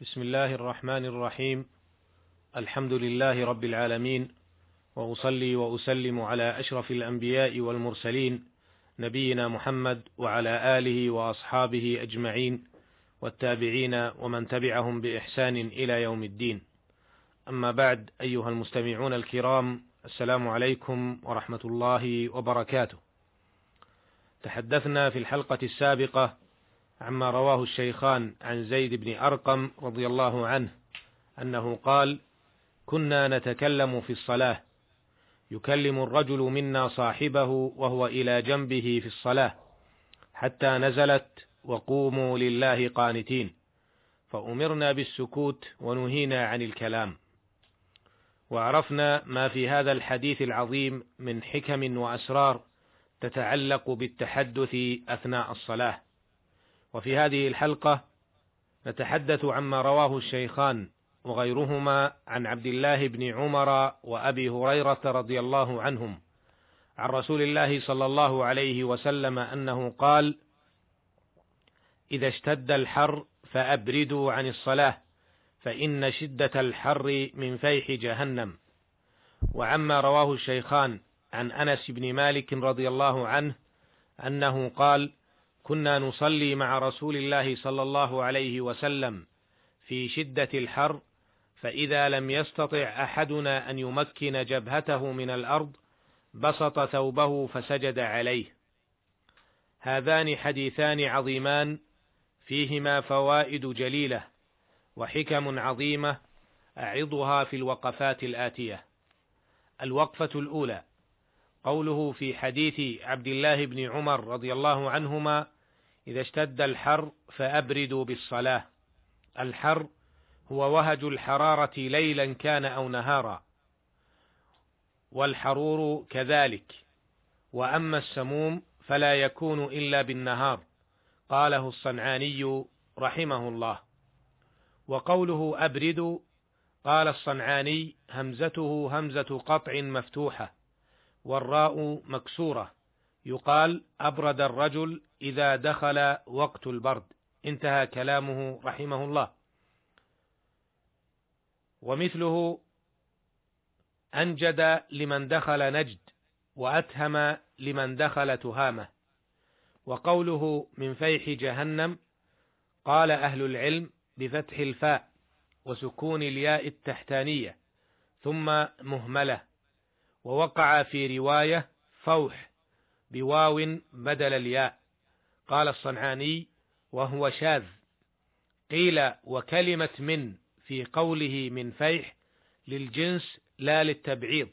بسم الله الرحمن الرحيم. الحمد لله رب العالمين. وأصلي وأسلم على أشرف الأنبياء والمرسلين نبينا محمد وعلى آله وأصحابه أجمعين والتابعين ومن تبعهم بإحسان إلى يوم الدين. أما بعد أيها المستمعون الكرام السلام عليكم ورحمة الله وبركاته. تحدثنا في الحلقة السابقة عما رواه الشيخان عن زيد بن أرقم رضي الله عنه أنه قال كنا نتكلم في الصلاة. يكلم الرجل منا صاحبه وهو إلى جنبه في الصلاة حتى نزلت وقوموا لله قانتين فأمرنا بالسكوت ونهينا عن الكلام. وعرفنا ما في هذا الحديث العظيم من حكم وأسرار تتعلق بالتحدث أثناء الصلاة. وفي هذه الحلقة نتحدث عما رواه الشيخان وغيرهما عن عبد الله بن عمر وأبي هريرة رضي الله عنهم عن رسول الله صلى الله عليه وسلم أنه قال: إذا اشتد الحر فأبردوا عن الصلاة فإن شدة الحر من فيح جهنم. وعما رواه الشيخان عن أنس بن مالك رضي الله عنه أنه قال: كنا نصلي مع رسول الله صلى الله عليه وسلم في شدة الحر فإذا لم يستطع أحدنا أن يمكن جبهته من الأرض بسط ثوبه فسجد عليه. هذان حديثان عظيمان فيهما فوائد جليلة وحكم عظيمة أعظها في الوقفات الآتية. الوقفة الأولى قوله في حديث عبد الله بن عمر رضي الله عنهما إذا اشتد الحر فأبردوا بالصلاة. الحر هو وهج الحرارة ليلا كان أو نهارا، والحرور كذلك، وأما السموم فلا يكون إلا بالنهار، قاله الصنعاني رحمه الله. وقوله أبردوا قال الصنعاني همزته همزة قطع مفتوحة، والراء مكسورة، يقال أبرد الرجل إذا دخل وقت البرد. انتهى كلامه رحمه الله. ومثله أنجد لمن دخل نجد وأتهم لمن دخل تهامة. وقوله من فيح جهنم قال أهل العلم بفتح الفاء وسكون الياء التحتانية ثم مهملة. ووقع في رواية فوح بواو بدل الياء. قال الصنعاني وهو شاذ. قيل وكلمة من في قوله من فيح للجنس لا للتبعيض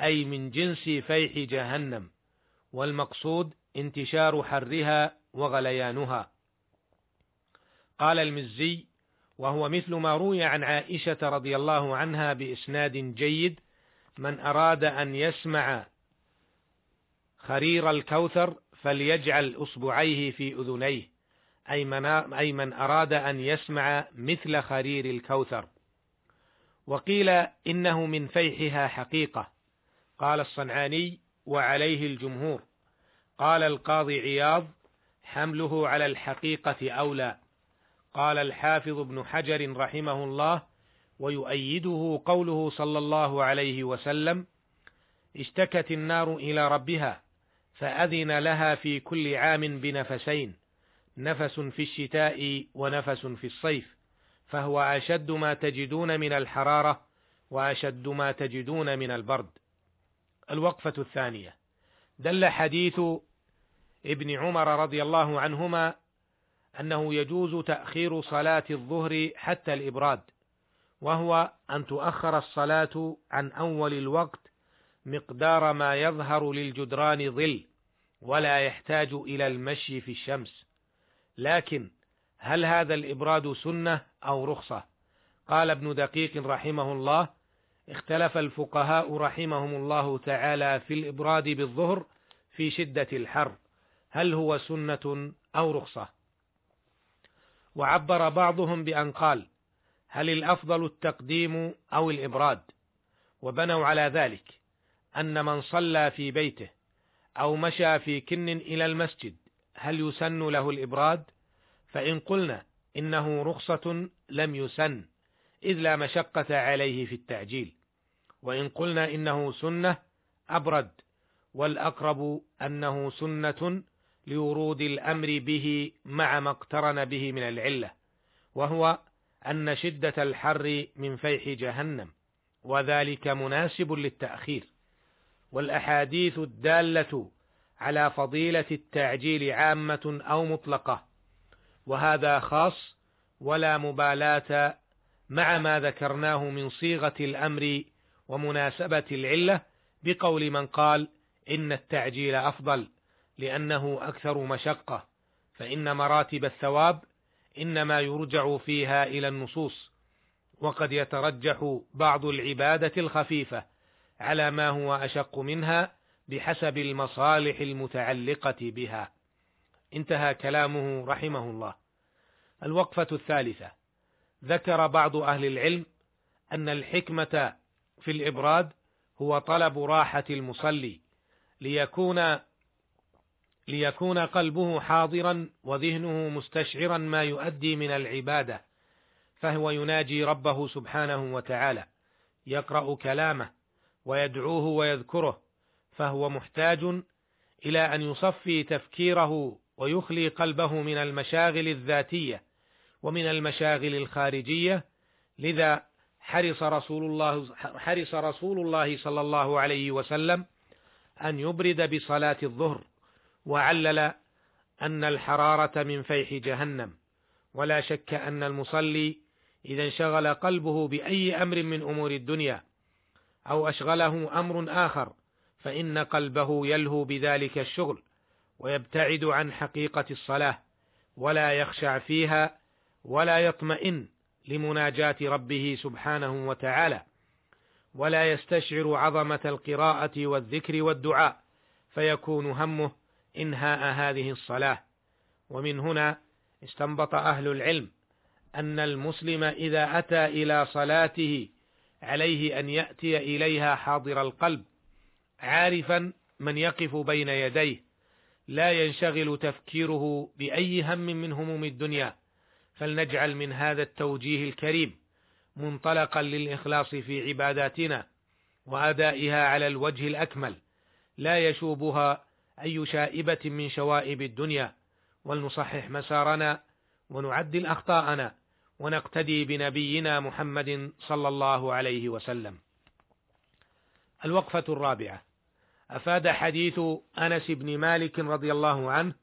أي من جنس فيح جهنم والمقصود انتشار حرها وغليانها. قال المزي وهو مثل ما روي عن عائشة رضي الله عنها بإسناد جيد من أراد أن يسمع خرير الكوثر فليجعل أصبعيه في أذنيه. أي من, أي من أراد أن يسمع مثل خرير الكوثر. وقيل إنه من فيحها حقيقة. قال الصنعاني وعليه الجمهور. قال القاضي عياض حمله على الحقيقة أولى. قال الحافظ ابن حجر رحمه الله ويؤيده قوله صلى الله عليه وسلم اشتكت النار إلى ربها فأذن لها في كل عام بنفسين نفس في الشتاء ونفس في الصيف فهو أشد ما تجدون من الحرارة وأشد ما تجدون من البرد. الوقفة الثانية. دل حديث ابن عمر رضي الله عنهما أنه يجوز تأخير صلاة الظهر حتى الإبراد. وهو أن تؤخر الصلاة عن أول الوقت مقدار ما يظهر للجدران ظل ولا يحتاج إلى المشي في الشمس. لكن هل هذا الإبراد سنة أو رخصة؟ قال ابن دقيق رحمه الله اختلف الفقهاء رحمهم الله تعالى في الإبراد بالظهر في شدة الحر. هل هو سنة أو رخصة؟ وعبر بعضهم بأن قال هل الأفضل التقديم أو الإبراد وبنوا على ذلك أن من صلى في بيته أو مشى في كن إلى المسجد هل يسن له الإبراد؟ فإن قلنا إنه رخصة لم يسن إذ لا مشقة عليه في التعجيل وإن قلنا إنه سنة أبرد والأقرب أنه سنة لورود الأمر به مع ما اقترن به من العلة وهو أن شدة الحر من فيح جهنم وذلك مناسب للتأخير. والأحاديث الدالة على فضيلة التعجيل عامة أو مطلقة. وهذا خاص ولا مبالاة مع ما ذكرناه من صيغة الأمر ومناسبة العلة بقول من قال إن التعجيل أفضل لأنه أكثر مشقة فإن مراتب الثواب إنما يرجع فيها إلى النصوص وقد يترجح بعض العبادة الخفيفة على ما هو أشق منها بحسب المصالح المتعلقة بها. انتهى كلامه رحمه الله. الوقفة الثالثة. ذكر بعض أهل العلم أن الحكمة في الإبراد هو طلب راحة المصلي ليكون ليكون قلبه حاضرا وذهنه مستشعرا ما يؤدي من العبادة. فهو يناجي ربه سبحانه وتعالى يقرأ كلامه ويدعوه ويذكره فهو محتاج إلى أن يصفي تفكيره ويخلي قلبه من المشاغل الذاتية ومن المشاغل الخارجية. لذا حرص رسول الله حرص رسول الله صلى الله عليه وسلم أن يبرد بصلاة الظهر وعلل أن الحرارة من فيح جهنم ولا شك أن المصلي إذا انشغل قلبه بأي أمر من أمور الدنيا أو أشغله أمر آخر فإن قلبه يلهو بذلك الشغل ويبتعد عن حقيقة الصلاة ولا يخشع فيها ولا يطمئن لمناجاة ربه سبحانه وتعالى ولا يستشعر عظمة القراءة والذكر والدعاء فيكون همه إنهاء هذه الصلاة. ومن هنا استنبط أهل العلم أن المسلم إذا أتى إلى صلاته عليه أن يأتي إليها حاضر القلب عارفا من يقف بين يديه لا ينشغل تفكيره بأي هم من هموم الدنيا. فلنجعل من هذا التوجيه الكريم منطلقا للإخلاص في عباداتنا وأدائها على الوجه الأكمل لا يشوبها أي شائبة من شوائب الدنيا ولنصحح مسارنا ونعدل أخطاءنا ونقتدي بنبينا محمد صلى الله عليه وسلم. الوقفة الرابعة. أفاد حديث أنس بن مالك رضي الله عنه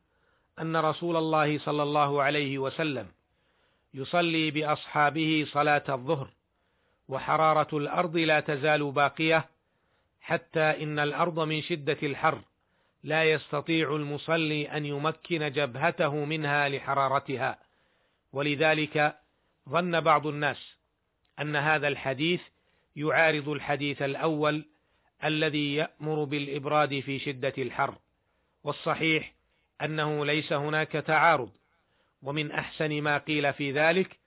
أن رسول الله صلى الله عليه وسلم يصلي بأصحابه صلاة الظهر وحرارة الأرض لا تزال باقية حتى إن الأرض من شدة الحر لا يستطيع المصلي أن يمكن جبهته منها لحرارتها. ولذلك ظن بعض الناس أن هذا الحديث يعارض الحديث الأول الذي يأمر بالإبراد في شدة الحر والصحيح أنه ليس هناك تعارض. ومن أحسن ما قيل في ذلك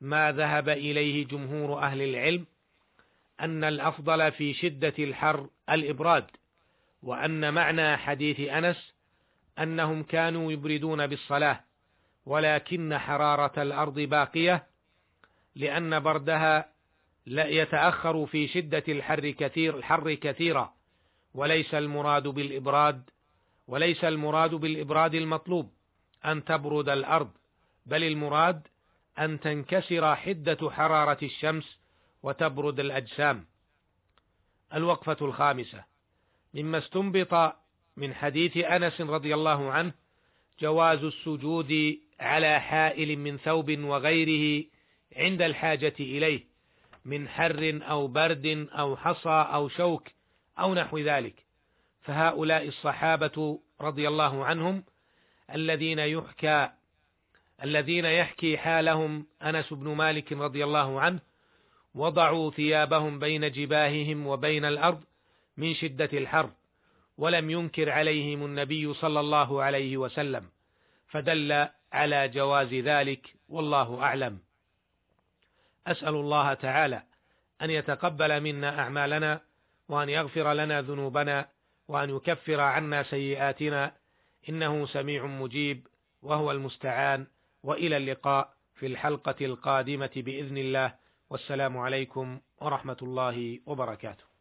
ما ذهب إليه جمهور أهل العلم أن الأفضل في شدة الحر الإبراد. وأن معنى حديث أنس أنهم كانوا يبردون بالصلاة ولكن حرارة الأرض باقية لأن بردها لا يتأخر في شدة الحر كثير الحر كثيرا وليس المراد بالإبراد وليس المراد بالإبراد المطلوب أن تبرد الأرض بل المراد أن تنكسر حدة حرارة الشمس وتبرد الأجسام. الوقفة الخامسة. مما استنبط من حديث أنس رضي الله عنه جواز السجود على حائل من ثوب وغيره عند الحاجة إليه من حر أو برد أو حصى أو شوك أو نحو ذلك. فهؤلاء الصحابة رضي الله عنهم الذين يحكى الذين يحكي حالهم أنس بن مالك رضي الله عنه وضعوا ثيابهم بين جباههم وبين الأرض من شدة الحر ولم ينكر عليهم النبي صلى الله عليه وسلم فدل على جواز ذلك والله أعلم. أسأل الله تعالى أن يتقبل منا أعمالنا وأن يغفر لنا ذنوبنا وأن يكفر عنا سيئاتنا إنه سميع مجيب وهو المستعان وإلى اللقاء في الحلقة القادمة بإذن الله والسلام عليكم ورحمة الله وبركاته.